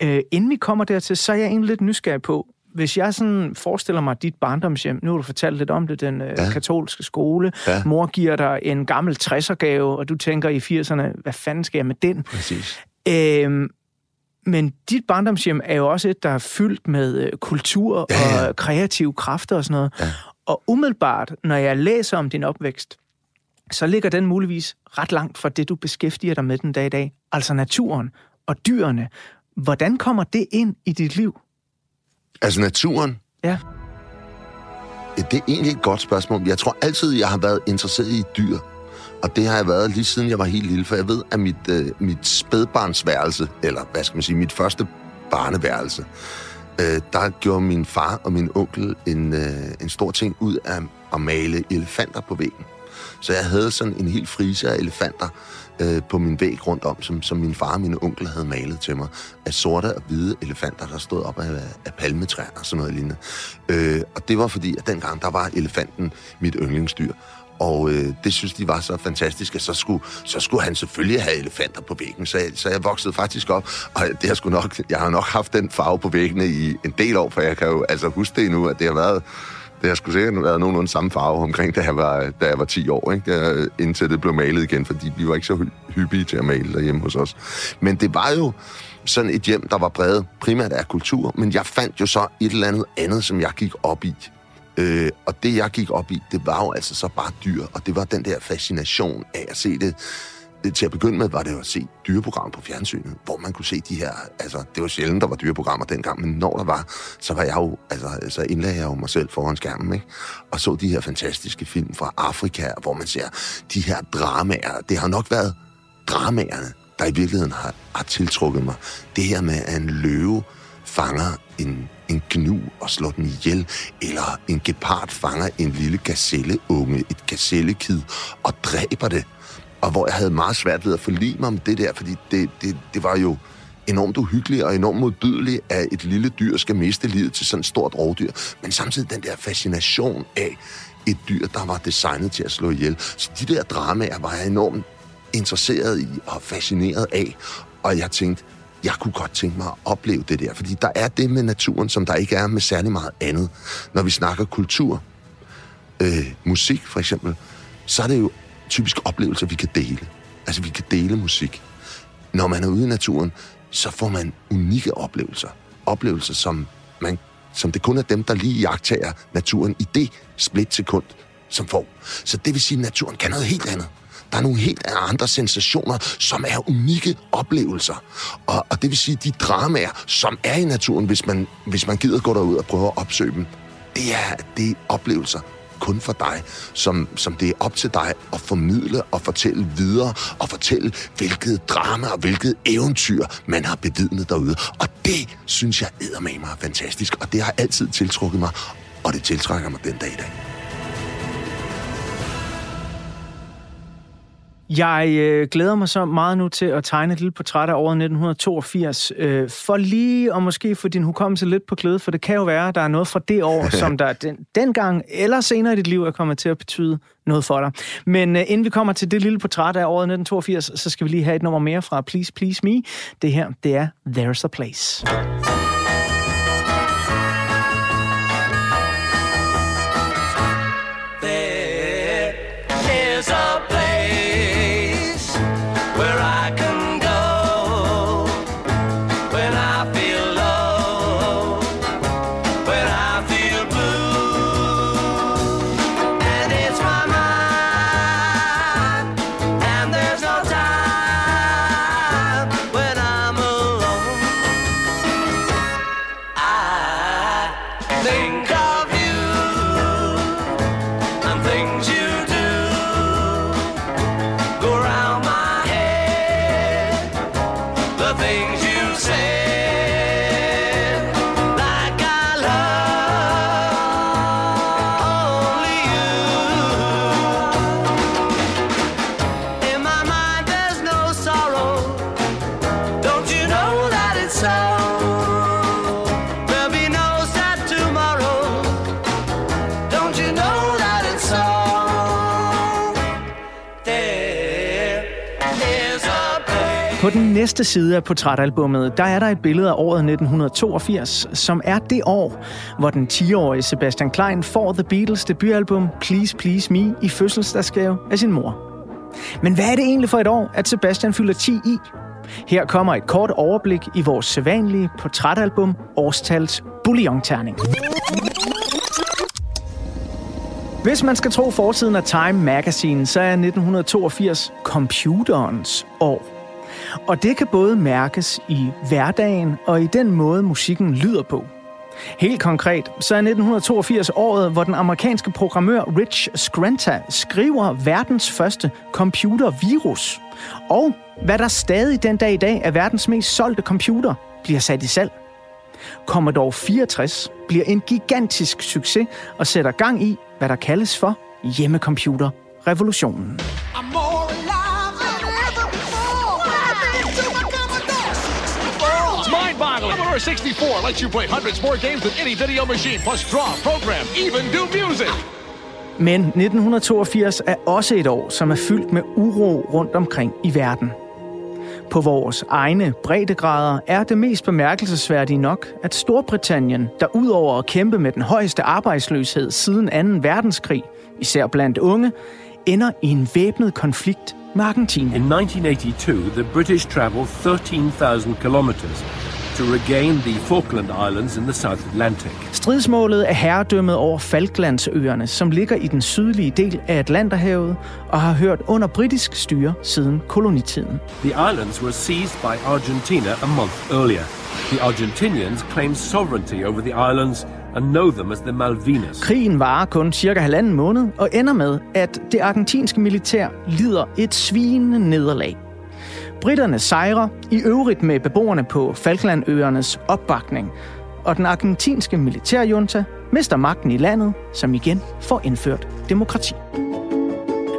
Uh, inden vi kommer dertil, så er jeg egentlig lidt nysgerrig på, hvis jeg sådan forestiller mig dit barndomshjem, nu har du fortalt lidt om det, den uh, ja. katolske skole, ja. mor giver dig en gammel 60'er-gave, og du tænker i 80'erne, hvad fanden skal jeg med den? Præcis. Uh, men dit barndomshjem er jo også et, der er fyldt med kultur ja, ja. og kreative kræfter og sådan noget. Ja. Og umiddelbart, når jeg læser om din opvækst, så ligger den muligvis ret langt fra det, du beskæftiger dig med den dag i dag, altså naturen og dyrene. Hvordan kommer det ind i dit liv? Altså naturen? Ja. Det er egentlig et godt spørgsmål. Jeg tror altid, jeg har været interesseret i dyr. Og det har jeg været lige siden jeg var helt lille, for jeg ved, at mit, øh, mit spædbarnsværelse, eller hvad skal man sige, mit første barneværelse, øh, der gjorde min far og min onkel en, øh, en stor ting ud af at male elefanter på væggen. Så jeg havde sådan en helt frise af elefanter øh, på min væg rundt om, som, som min far og min onkel havde malet til mig. Af sorte og hvide elefanter, der stod op af, af palmetræer og sådan noget lignende. Øh, og det var fordi, at dengang der var elefanten mit yndlingsdyr. Og øh, det synes de var så fantastisk, at så skulle, så skulle han selvfølgelig have elefanter på væggen. Så, jeg, så jeg voksede faktisk op, og det har sgu nok, jeg har nok haft den farve på væggene i en del år, for jeg kan jo altså huske det nu, at det har været det har sgu sikkert været nogenlunde samme farve omkring, da jeg var, da jeg var 10 år, ikke? Der, indtil det blev malet igen, fordi vi var ikke så hyppige til at male derhjemme hos os. Men det var jo sådan et hjem, der var bredt primært af kultur, men jeg fandt jo så et eller andet andet, som jeg gik op i. Øh, og det, jeg gik op i, det var jo altså så bare dyr, og det var den der fascination af at se det. Til at begynde med var det jo at se dyreprogrammer på fjernsynet, hvor man kunne se de her, altså det var sjældent, der var dyreprogrammer dengang, men når der var, så var jeg jo, altså så indlagde jeg jo mig selv foran skærmen, ikke? Og så de her fantastiske film fra Afrika, hvor man ser de her dramaer. Det har nok været dramaerne, der i virkeligheden har, har tiltrukket mig. Det her med, at en løve fanger en en gnu og slår den ihjel, eller en gepard fanger en lille gazelleunge, et gazellekid, og dræber det. Og hvor jeg havde meget svært ved at forlige mig om det der, fordi det, det, det var jo enormt uhyggeligt og enormt modbydeligt, at et lille dyr skal miste livet til sådan et stort rovdyr. Men samtidig den der fascination af et dyr, der var designet til at slå ihjel. Så de der dramaer var jeg enormt interesseret i og fascineret af. Og jeg tænkte, jeg kunne godt tænke mig at opleve det der, fordi der er det med naturen, som der ikke er med særlig meget andet. Når vi snakker kultur, øh, musik for eksempel, så er det jo typisk oplevelser, vi kan dele. Altså, vi kan dele musik. Når man er ude i naturen, så får man unikke oplevelser. Oplevelser, som, man, som det kun er dem, der lige jagtager naturen i det splitsekund, som får. Så det vil sige, at naturen kan noget helt andet. Der er nogle helt andre sensationer, som er unikke oplevelser. Og, og det vil sige, de dramaer, som er i naturen, hvis man, hvis man gider gå derud og prøve at opsøge dem, det er, det er oplevelser, kun for dig, som, som det er op til dig at formidle og fortælle videre, og fortælle, hvilket drama og hvilket eventyr, man har bevidnet derude. Og det synes jeg med mig fantastisk, og det har altid tiltrukket mig, og det tiltrækker mig den dag i dag. Jeg øh, glæder mig så meget nu til at tegne et lille portræt af året 1982, øh, for lige at måske få din hukommelse lidt på klæde, for det kan jo være, at der er noget fra det år, [laughs] som der den, dengang eller senere i dit liv er kommet til at betyde noget for dig. Men øh, inden vi kommer til det lille portræt af året 1982, så skal vi lige have et nummer mere fra Please Please Me. Det her, det er There's a Place. På den næste side af portrætalbummet, der er der et billede af året 1982, som er det år, hvor den 10-årige Sebastian Klein får The Beatles debutalbum Please Please Me i fødselsdagsgave af sin mor. Men hvad er det egentlig for et år, at Sebastian fylder 10 i? Her kommer et kort overblik i vores sædvanlige portrætalbum Årstals Bouillon-terning. Hvis man skal tro forsiden af Time Magazine, så er 1982 computerens år. Og det kan både mærkes i hverdagen og i den måde, musikken lyder på. Helt konkret, så er 1982 året, hvor den amerikanske programmør Rich Skrenta skriver verdens første computervirus. Og hvad der stadig den dag i dag er verdens mest solgte computer, bliver sat i salg. Commodore 64 bliver en gigantisk succes og sætter gang i, hvad der kaldes for hjemmecomputerrevolutionen. revolutionen 64 lets you play hundreds more games than any video machine, plus draw, program, even do music. Men 1982 er også et år, som er fyldt med uro rundt omkring i verden. På vores egne breddegrader er det mest bemærkelsesværdige nok, at Storbritannien, der udover at kæmpe med den højeste arbejdsløshed siden 2. verdenskrig, især blandt unge, ender i en væbnet konflikt med Argentina. In 1982, the British traveled 13,000 kilometers to regain the Falkland Islands in the South Atlantic. Stridsmålet er herredømmet over Falklandsøerne, som ligger i den sydlige del af Atlanterhavet og har hørt under britisk styre siden kolonitiden. The islands were seized by Argentina a month earlier. The Argentinians claimed sovereignty over the islands and know them as the Malvinas. Krigen varer kun cirka halvanden måned og ender med, at det argentinske militær lider et svinende nederlag. Britterne sejrer, i øvrigt med beboerne på Falklandøernes opbakning, og den argentinske militærjunta mister magten i landet, som igen får indført demokrati.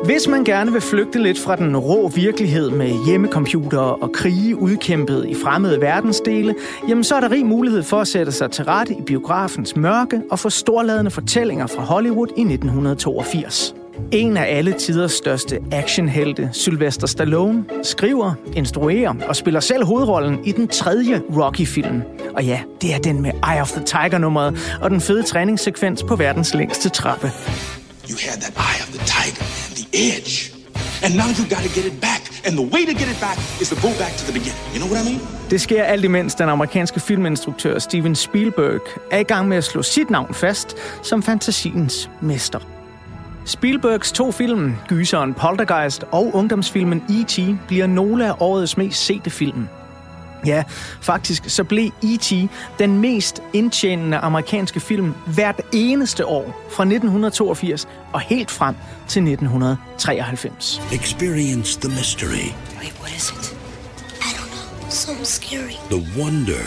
Hvis man gerne vil flygte lidt fra den rå virkelighed med hjemmecomputere og krige udkæmpet i fremmede verdensdele, jamen så er der rig mulighed for at sætte sig til rette i biografens mørke og få storladende fortællinger fra Hollywood i 1982. En af alle tiders største actionhelte, Sylvester Stallone, skriver, instruerer og spiller selv hovedrollen i den tredje Rocky-film. Og ja, det er den med Eye of the Tiger-nummeret og den fede træningssekvens på verdens længste trappe. You had that eye of the tiger, the edge. And now you gotta get it back. And the way to get it back is to go back to the beginning. You know what I mean? Det sker alt imens den amerikanske filminstruktør Steven Spielberg er i gang med at slå sit navn fast som fantasiens mester. Spielbergs to film, gyseren Poltergeist og ungdomsfilmen E.T., bliver nogle af årets mest sete film. Ja, faktisk så blev E.T. den mest indtjenende amerikanske film hvert eneste år fra 1982 og helt frem til 1993. Experience the mystery. Wait, what is it? I don't know. So scary. The wonder.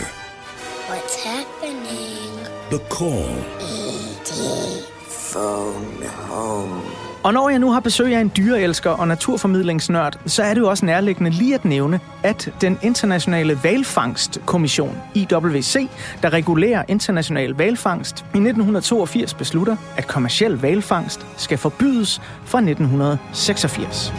What's happening? The call. E.T. Phone home. Og når jeg nu har besøg af en dyreelsker og naturformidlingsnørd, så er det jo også nærliggende lige at nævne, at den internationale valfangstkommission, IWC, der regulerer international valfangst, i 1982 beslutter, at kommersiel valfangst skal forbydes fra 1986.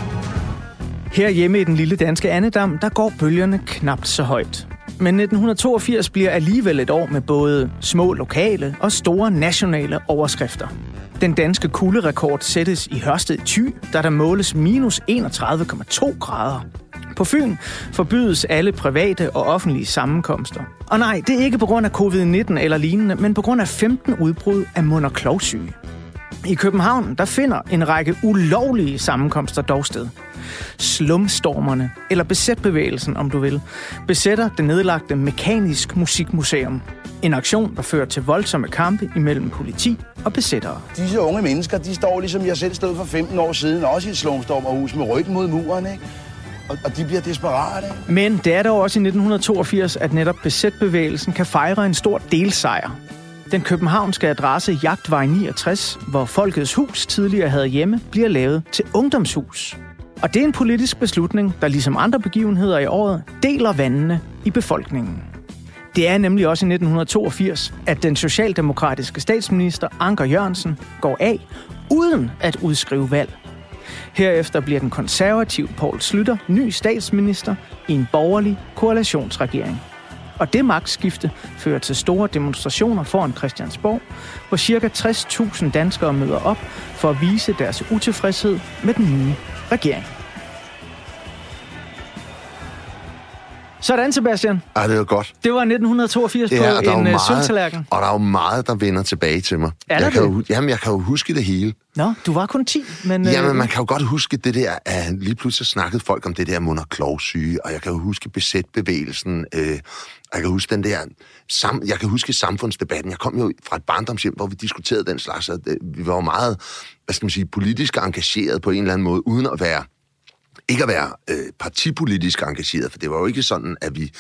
Her hjemme i den lille danske Annedam, der går bølgerne knapt så højt. Men 1982 bliver alligevel et år med både små lokale og store nationale overskrifter. Den danske kulderekord sættes i Hørsted Thy, da der måles minus 31,2 grader. På Fyn forbydes alle private og offentlige sammenkomster. Og nej, det er ikke på grund af covid-19 eller lignende, men på grund af 15 udbrud af mund- og klovsyge. I København der finder en række ulovlige sammenkomster dog sted. Slumstormerne, eller besætbevægelsen om du vil, besætter det nedlagte Mekanisk Musikmuseum. En aktion, der fører til voldsomme kampe imellem politi og besættere. Disse unge mennesker, de står ligesom jeg selv stod for 15 år siden, også i et slumstormerhus med ryggen mod muren, ikke? Og, og de bliver desperate. Men det er dog også i 1982, at netop besætbevægelsen kan fejre en stor delsejr. Den københavnske adresse Jagtvej 69, hvor Folkets Hus tidligere havde hjemme, bliver lavet til ungdomshus. Og det er en politisk beslutning, der ligesom andre begivenheder i året deler vandene i befolkningen. Det er nemlig også i 1982, at den socialdemokratiske statsminister Anker Jørgensen går af, uden at udskrive valg. Herefter bliver den konservative Poul Slytter ny statsminister i en borgerlig koalitionsregering. Og det magtskifte fører til store demonstrationer foran Christiansborg, hvor ca. 60.000 danskere møder op for at vise deres utilfredshed med den nye Pra quê? Sådan, Sebastian. Ej, det var godt. Det var 1982 Ja, på jo en øh, meget- sølvtallerken. Og der er jo meget, der vender tilbage til mig. Er der jeg kan det? jo, hu- jamen, jeg kan jo huske det hele. Nå, du var kun 10, men... øh, Jamen, man kan jo godt huske det der, at lige pludselig snakkede folk om det der mund- og klovsyge, og jeg kan jo huske besætbevægelsen, øh, og jeg kan huske den der, sam, jeg kan huske samfundsdebatten. Jeg kom jo fra et barndomshjem, hvor vi diskuterede den slags, og det, vi var jo meget, hvad skal man sige, politisk engageret på en eller anden måde, uden at være ikke at være øh, partipolitisk engageret, for det var jo ikke sådan, at vi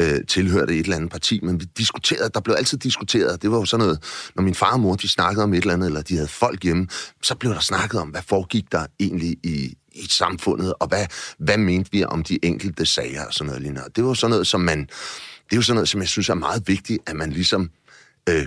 øh, tilhørte et eller andet parti, men vi diskuterede, der blev altid diskuteret, det var jo sådan noget, når min far og mor, de snakkede om et eller andet, eller de havde folk hjemme, så blev der snakket om, hvad foregik der egentlig i, i samfundet, og hvad, hvad mente vi om de enkelte sager og sådan noget lignende. Det var sådan noget, som man, det er jo sådan noget, som jeg synes er meget vigtigt, at man ligesom øh,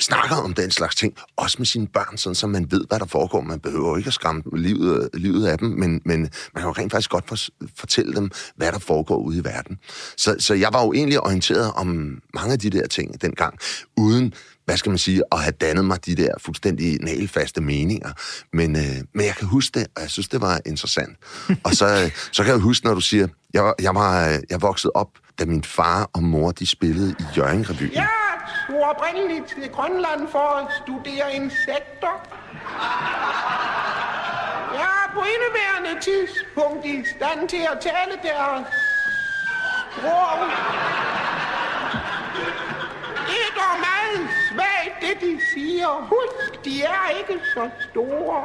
snakker om den slags ting, også med sine børn, sådan så man ved, hvad der foregår. Man behøver ikke at skræmme livet, livet af dem, men, men man kan jo rent faktisk godt for, fortælle dem, hvad der foregår ude i verden. Så, så jeg var jo egentlig orienteret om mange af de der ting dengang, uden hvad skal man sige, at have dannet mig de der fuldstændig nælfaste meninger. Men, øh, men jeg kan huske det, og jeg synes, det var interessant. og så, [laughs] så kan jeg huske, når du siger, jeg, jeg, var, øh, jeg voksede op, da min far og mor, de spillede i Jørgen-revyen. Jeg tog oprindeligt til Grønland for at studere insekter. Jeg er på indeværende tidspunkt i stand til at tale deres sprog. Det er dog meget svagt, det de siger. Husk, de er ikke så store.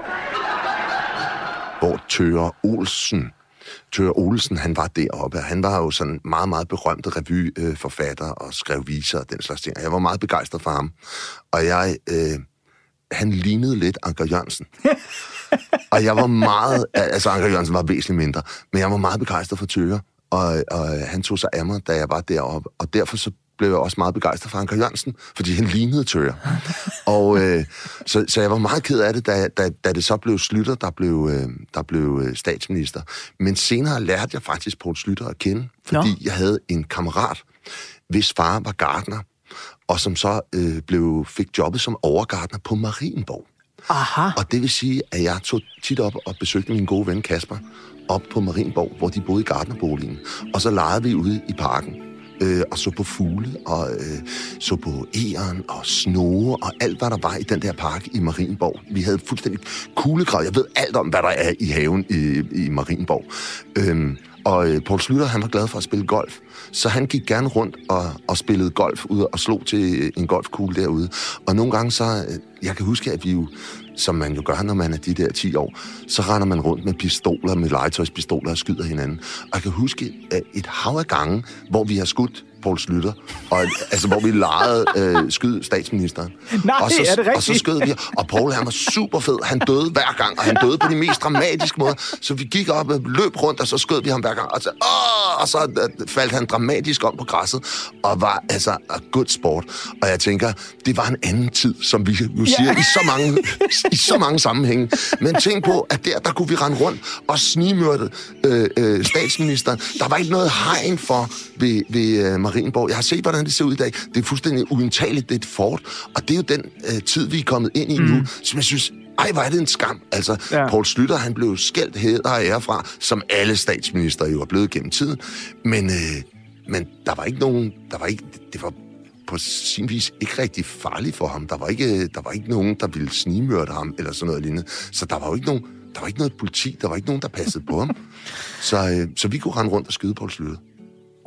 hvor Tøre Olsen, Tøre Olsen, han var deroppe. Han var jo sådan meget, meget berømte revyforfatter og skrev viser og den slags ting. Og Jeg var meget begejstret for ham. Og jeg, øh, han lignede lidt Anker Jørgensen. [laughs] og jeg var meget, altså Anker Jørgensen var væsentligt mindre, men jeg var meget begejstret for Tøre. Og, og han tog sig af mig, da jeg var deroppe. Og derfor så blev jeg også meget begejstret for Anker Jørgensen, fordi han lignede Tøger. [laughs] og øh, så, så jeg var meget ked af det, da, da, da det så blev Slytter, der blev, øh, der blev øh, statsminister. Men senere lærte jeg faktisk Poul Slytter at kende, fordi Nå. jeg havde en kammerat, hvis far var gardner, og som så øh, blev, fik jobbet som overgardner på Marienborg. Aha. Og det vil sige, at jeg tog tit op og besøgte min gode ven Kasper op på Marienborg, hvor de boede i gardnerboligen. Og så legede vi ude i parken øh, og så på fugle, og øh, så på æren og snoge, og alt, hvad der var i den der park i Marienborg. Vi havde fuldstændig kuglegrav. Jeg ved alt om, hvad der er i haven i, i Marienborg. Øhm, og øh, Paul Slytter, han var glad for at spille golf. Så han gik gerne rundt og, og spillede golf ud og slog til en golfkugle derude. Og nogle gange så, øh, jeg kan huske, at vi jo, som man jo gør, når man er de der 10 år, så render man rundt med pistoler, med legetøjspistoler og skyder hinanden. Og jeg kan huske at et hav af gange, hvor vi har skudt Poul Slytter, og, altså, hvor vi legede øh, skyd statsministeren. Nej, og så, er det rigtigt? Og så skød vi, og Poul han var super fed. Han døde hver gang, og han døde på de mest dramatiske måder. Så vi gik op og løb rundt, og så skød vi ham hver gang. Og så, åh, og så øh, faldt han dramatisk om på græsset, og var altså a good sport. Og jeg tænker, det var en anden tid, som vi jo siger ja. i, så mange, i så mange sammenhænge. Men tænk på, at der, der kunne vi rende rundt og snigmørte øh, øh, statsministeren. Der var ikke noget hegn for ved, ved øh, Marienborg. Jeg har set, hvordan det ser ud i dag. Det er fuldstændig uindtageligt. Det er et fort. Og det er jo den øh, tid, vi er kommet ind i mm. nu, som jeg synes, ej, hvor er det en skam. Altså, ja. Poul Slytter, han blev skældt hæder og ære fra, som alle statsminister jo er blevet gennem tiden. Men, øh, men der var ikke nogen... Der var ikke, det var på sin vis ikke rigtig farligt for ham. Der var ikke, der var ikke nogen, der ville snigmørte ham, eller sådan noget lignende. Så der var jo ikke nogen, der var ikke noget politi, der var ikke nogen, der passede på ham. [laughs] Så, øh, så vi kunne rende rundt og skyde Poul Slytter.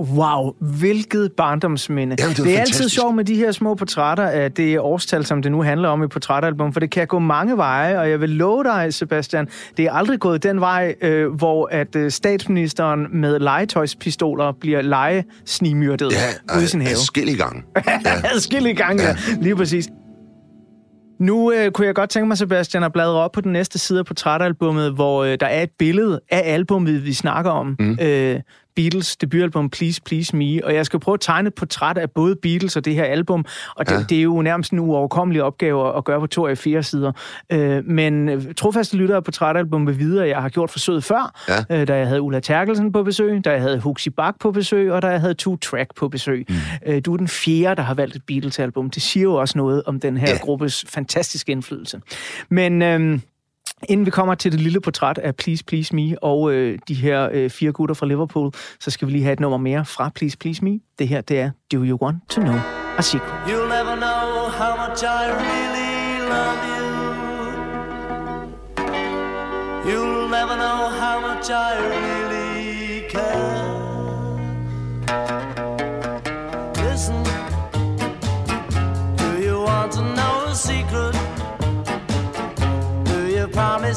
Wow, hvilket barndomsminde. Jamen, det, det er fantastisk. altid sjovt med de her små portrætter af det årstal, som det nu handler om i portrætalbum, for det kan gå mange veje, og jeg vil love dig, Sebastian, det er aldrig gået den vej, øh, hvor at øh, statsministeren med legetøjspistoler bliver legesnigmyrdet Ja, ude i sin have. adskillige [laughs] gange. Ja. Adskillige gange, ja. lige præcis. Nu øh, kunne jeg godt tænke mig, Sebastian, at bladre op på den næste side af portrætalbummet, hvor øh, der er et billede af albummet, vi snakker om. Mm. Øh, Beatles debutalbum Please Please Me, og jeg skal prøve at tegne et portræt af både Beatles og det her album, og det, ja. det er jo nærmest en uoverkommelig opgave at gøre på to af fire sider. Øh, men øh, trofaste lyttere af portrætalbum vil vide, at jeg har gjort forsøget før, Ja. øh, da jeg havde Ulla Terkelsen på besøg, da jeg havde Huxi Bak på besøg, og da jeg havde Two Track på besøg. Mm. Øh, du er den fjerde, der har valgt et Beatles-album. Det siger jo også noget om den her ja. gruppes fantastiske indflydelse. Men... Øh, Inden vi kommer til det lille portræt af Please Please Me og øh, de her øh, fire gutter fra Liverpool, så skal vi lige have et nummer mere fra Please Please Me. Det her, det er Do You Want To Know A Secret. You'll never know how much I really love you. You'll never know how much I really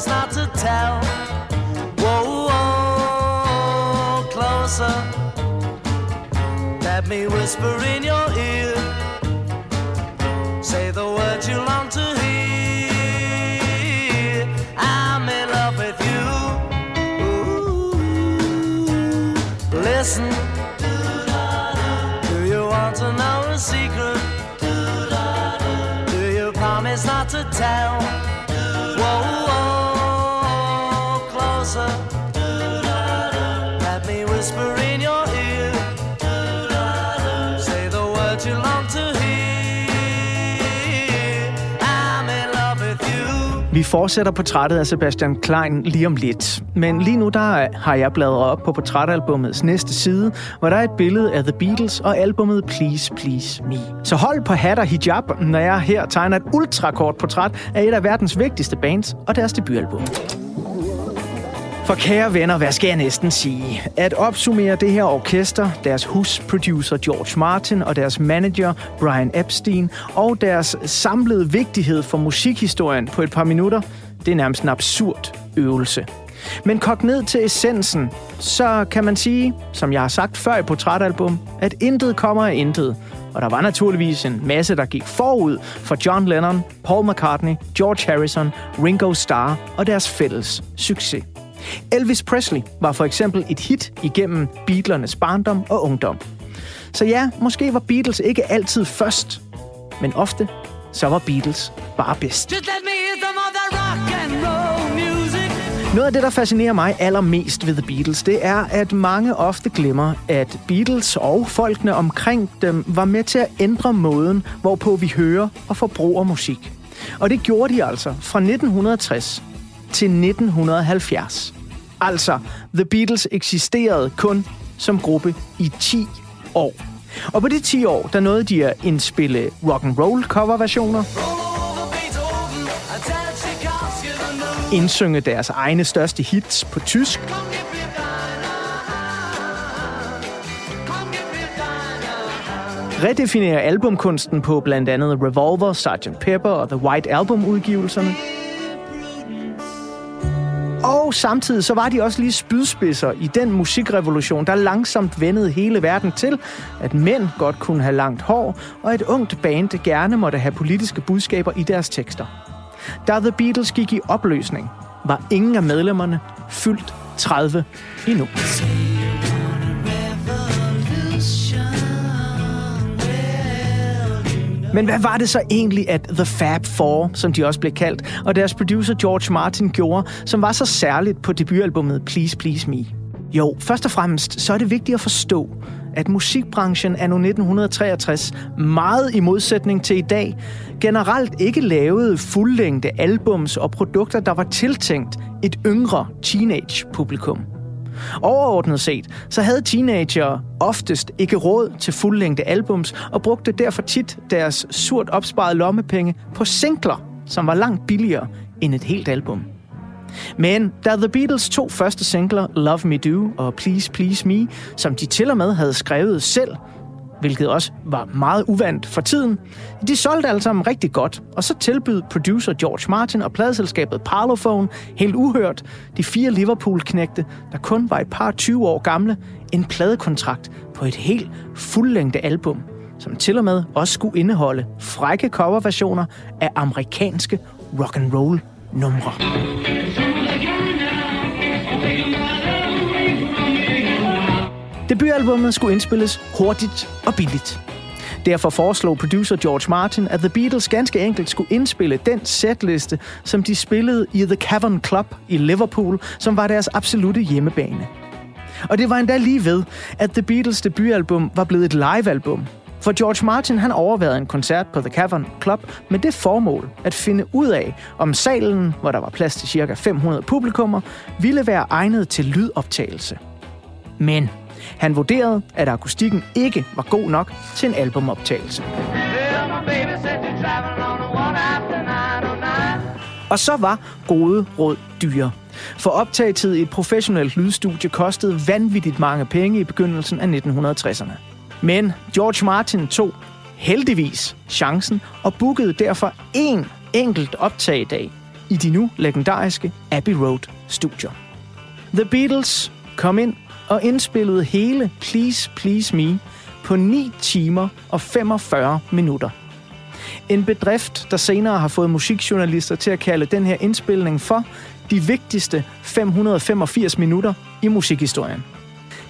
you not to tell? Whoa, whoa, closer. Let me whisper in your ear. Say the words you long to hear. Fortsætter portrættet af Sebastian Klein lige om lidt. Men lige nu der har jeg bladret op på portrætalbummets næste side, hvor der er et billede af The Beatles og albummet Please Please Me. Så hold på hat og hijab, når jeg her tegner et ultrakort portræt af et af verdens vigtigste bands og deres debutalbum. For kære venner, hvad skal jeg næsten sige? At opsummere det her orkester, deres husproducer George Martin og deres manager Brian Epstein og deres samlede vigtighed for musikhistorien på et par minutter, det er nærmest en absurd øvelse. Men kogt ned til essensen, så kan man sige, som jeg har sagt før i portrætalbum, at intet kommer af intet. Og der var naturligvis en masse, der gik forud for John Lennon, Paul McCartney, George Harrison, Ringo Starr og deres fælles succes. Elvis Presley var for eksempel et hit igennem Beatlernes barndom og ungdom. Så ja, måske var Beatles ikke altid først, men ofte så var Beatles bare bedst. Noget af det, der fascinerer mig allermest ved The Beatles, det er, at mange ofte glemmer, at Beatles og folkene omkring dem var med til at ændre måden, hvorpå vi hører og forbruger musik. Og det gjorde de altså fra 1960 til 1970. Altså, The Beatles eksisterede kun som gruppe i 10 år. Og på de 10 år, der nåede de at indspille rock and roll coverversioner, indsynge deres egne største hits på tysk, redefinere albumkunsten på blandt andet Revolver, Sgt. Pepper og The White Album udgivelserne. Og samtidig så var de også lige spydspidser i den musikrevolution, der langsomt vendede hele verden til, at mænd godt kunne have langt hår, og et ungt band gerne måtte have politiske budskaber i deres tekster. Da The Beatles gik i opløsning, var ingen af medlemmerne fyldt 30 endnu. Men hvad var det så egentlig, at The Fab Four, som de også blev kaldt, og deres producer George Martin gjorde, som var så særligt på debutalbummet Please Please Me? Jo, først og fremmest så er det vigtigt at forstå, at musikbranchen anno 1963, meget i modsætning til i dag, generelt ikke lavede fuldlængde albums og produkter, der var tiltænkt et yngre teenage-publikum. Overordnet set, så havde teenager oftest ikke råd til fuldlængde albums, og brugte derfor tit deres surt opsparede lommepenge på singler, som var langt billigere end et helt album. Men da The Beatles to første singler, Love Me Do og Please Please Me, som de til og med havde skrevet selv, hvilket også var meget uvandt for tiden. De solgte alle sammen rigtig godt, og så tilbød producer George Martin og pladeselskabet Parlophone helt uhørt de fire Liverpool-knægte, der kun var et par 20 år gamle, en pladekontrakt på et helt fuldlængde album, som til og med også skulle indeholde frække coverversioner af amerikanske rock and roll numre. Debutalbummet skulle indspilles hurtigt og billigt. Derfor foreslog producer George Martin, at The Beatles ganske enkelt skulle indspille den setliste, som de spillede i The Cavern Club i Liverpool, som var deres absolute hjemmebane. Og det var endda lige ved, at The Beatles debutalbum var blevet et livealbum. For George Martin han overvejede en koncert på The Cavern Club med det formål at finde ud af, om salen, hvor der var plads til ca. 500 publikummer, ville være egnet til lydoptagelse. Men han vurderede, at akustikken ikke var god nok til en albumoptagelse. Og så var gode råd dyre. For optagetid i et professionelt lydstudie kostede vanvittigt mange penge i begyndelsen af 1960'erne. Men George Martin tog heldigvis chancen og bookede derfor én enkelt optagedag i de nu legendariske Abbey Road studier. The Beatles kom ind og indspillede hele Please Please Me på 9 timer og 45 minutter. En bedrift, der senere har fået musikjournalister til at kalde den her indspilning for de vigtigste 585 minutter i musikhistorien.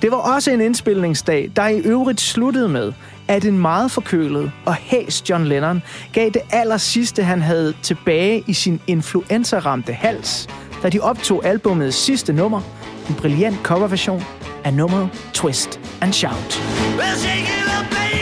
Det var også en indspilningsdag, der i øvrigt sluttede med, at en meget forkølet og hæs John Lennon gav det aller sidste, han havde tilbage i sin influenzaramte hals, da de optog albumets sidste nummer, en brilliant coverversion af nummeret Twist and Shout. Well,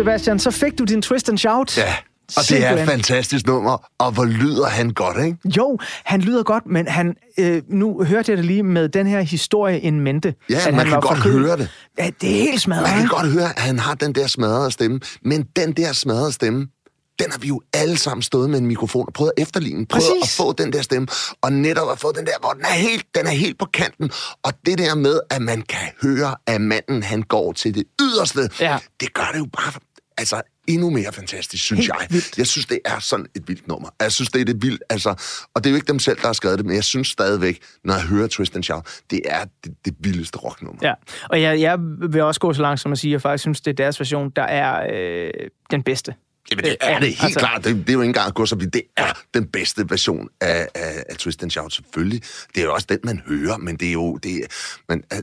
Sebastian, så fik du din twist and shout. Ja, og det er et fantastisk nummer. Og hvor lyder han godt, ikke? Jo, han lyder godt, men han, øh, nu hørte jeg det lige med den her historie in mente. Ja, at man han kan godt forkølet. høre det. Ja, det er helt smadret. Man kan godt høre, at han har den der smadrede stemme. Men den der smadrede stemme, den har vi jo alle sammen stået med en mikrofon og prøvet at efterligne. Prøvet Præcis. at få den der stemme. Og netop at få den der, hvor den er helt, den er helt på kanten. Og det der med, at man kan høre, at manden han går til det yderste, Ja. det gør det jo bare altså, endnu mere fantastisk, synes Helt jeg. vildt. Jeg synes, det er sådan et vildt nummer. Jeg synes, det er det vildt. Altså, og det er jo ikke dem selv, der har skrevet det, men jeg synes stadigvæk, når jeg hører Twist and Shout, det er det, det vildeste rocknummer. Ja, og jeg, jeg vil også gå så langt som at sige, at jeg faktisk synes, det er deres version, der er øh, den bedste. Jamen, det er det helt altså, klart. Det, det er jo ikke engang at gå så vidt. Det er den bedste version af, af, af Twist and Shout, selvfølgelig. Det er jo også den, man hører, men det er jo... Det, men, øh,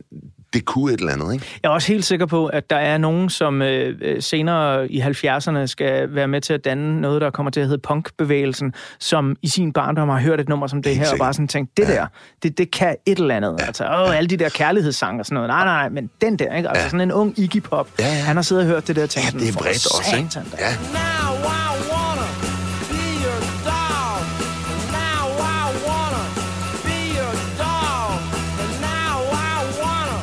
det kunne et eller andet, ikke? Jeg er også helt sikker på, at der er nogen, som øh, øh, senere i 70'erne skal være med til at danne noget, der kommer til at hedde punkbevægelsen, som i sin barndom har hørt et nummer som det her, og bare sådan tænkt, det ja. der, det, det kan et eller andet. Ja. Altså, åh, alle de der kærlighedssange og sådan noget. Nej, nej, nej, men den der, ikke? Altså Ja. sådan en ung Iggy Pop, Ja, ja. han har siddet og hørt det der og tænkt, Ja, det er "For bredt også, ikke? satan da." Ja. Now I wanna be your dog. Now I wanna be your dog. And now I wanna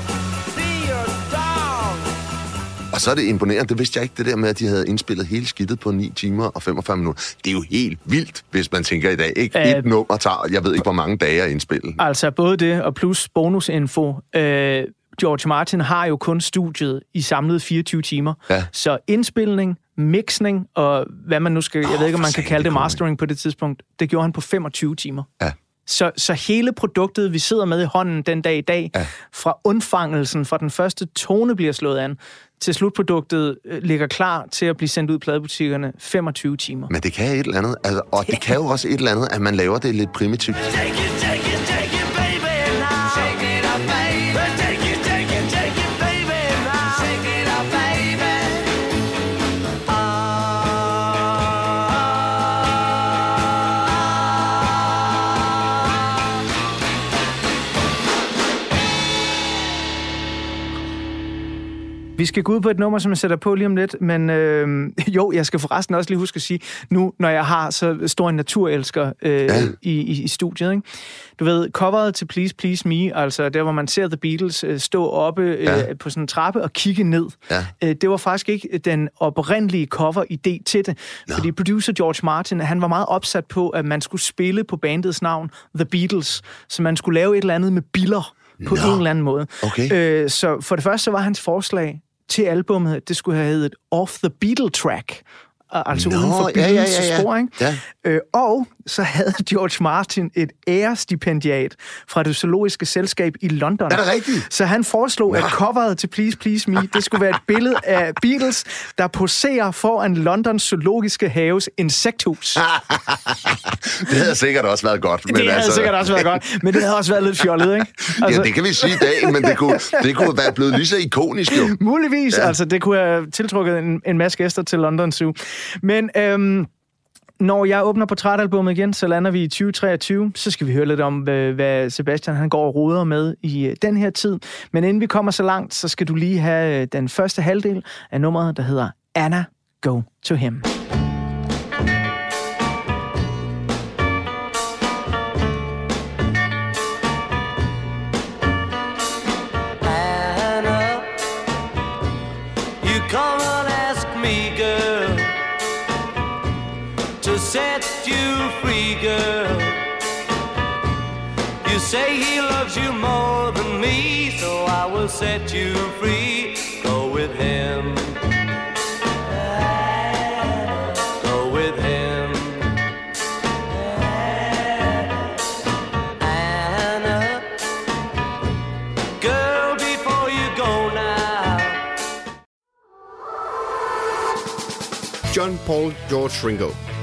be your dog. Og så er det imponerende, det vidste jeg ikke, det der med, at de havde indspillet hele skidtet på 9 timer og 45 minutter. Det er jo helt vildt, hvis man tænker i dag. Ikke Øh. et nummer tager, jeg ved ikke, hvor mange dage at indspille. Altså både det og plus bonusinfo. Øh, George Martin har jo kun studiet i samlet 24 timer. Ja. Så indspilning, mixning og hvad man nu skal... jeg ved ikke, om man kan kalde det mastering på det tidspunkt. Det gjorde han på 25 timer. Ja. Så, så hele produktet, vi sidder med i hånden den dag i dag, ja. fra undfangelsen, fra den første tone bliver slået an, til slutproduktet øh, ligger klar til at blive sendt ud i pladebutikkerne 25 timer. Men det kan et eller andet. Altså, og det kan jo også et eller andet, at man laver det lidt primitivt. Take it, take it, take it, Vi skal gå ud på et nummer, som jeg sætter på lige om lidt, men øh, [laughs] jo, jeg skal forresten også lige huske at sige, nu når jeg har så stor en naturelsker øh, ja. i, i, i studiet, ikke? du ved, coveret til Please Please Me, altså der, hvor man ser The Beatles øh, stå oppe øh, Ja. på sådan en trappe og kigge ned, Ja. øh, det var faktisk ikke den oprindelige cover-idé til det, no. fordi producer George Martin, han var meget opsat på, at man skulle spille på bandets navn, The Beatles, så man skulle lave et eller andet med biller på Nå. en eller anden måde. Okay. Øh, så for det første så var hans forslag til albummet, det skulle have heddet Off the Beatle Track. Altså Nå, uden for ja, ja, ja, Beatles' ja. spor, ikke? Ja. Øh, og så havde [laughs] George Martin et ærestipendiat fra det zoologiske selskab i London. Er det rigtigt? Så han foreslog, at coveret til Please Please Me, det skulle være et billede af [laughs] Beatles, der poserer foran Londons zoologiske haves insekthus. [laughs] Det havde sikkert også været godt. det havde sikkert også været godt, men det havde også været lidt fjollet, ikke? Altså... Ja, det kan vi sige i dag, men det kunne, det kunne være blevet lige så ikonisk jo. Muligvis, Ja. ja. altså det kunne have tiltrukket en, en masse gæster til London Zoo. Men øhm, når jeg åbner portrætalbummet igen, så lander vi i 2023. Så skal vi høre lidt om, hvad, Sebastian han går og roder med i øh, den her tid. Men inden vi kommer så langt, så skal du lige have øh, den første halvdel af nummeret, der hedder Anna, Go to Him. You say he loves you more than me, so I will set you free. Go with him. Go with him. Anna. Girl, before you go now. John Paul George Ringo.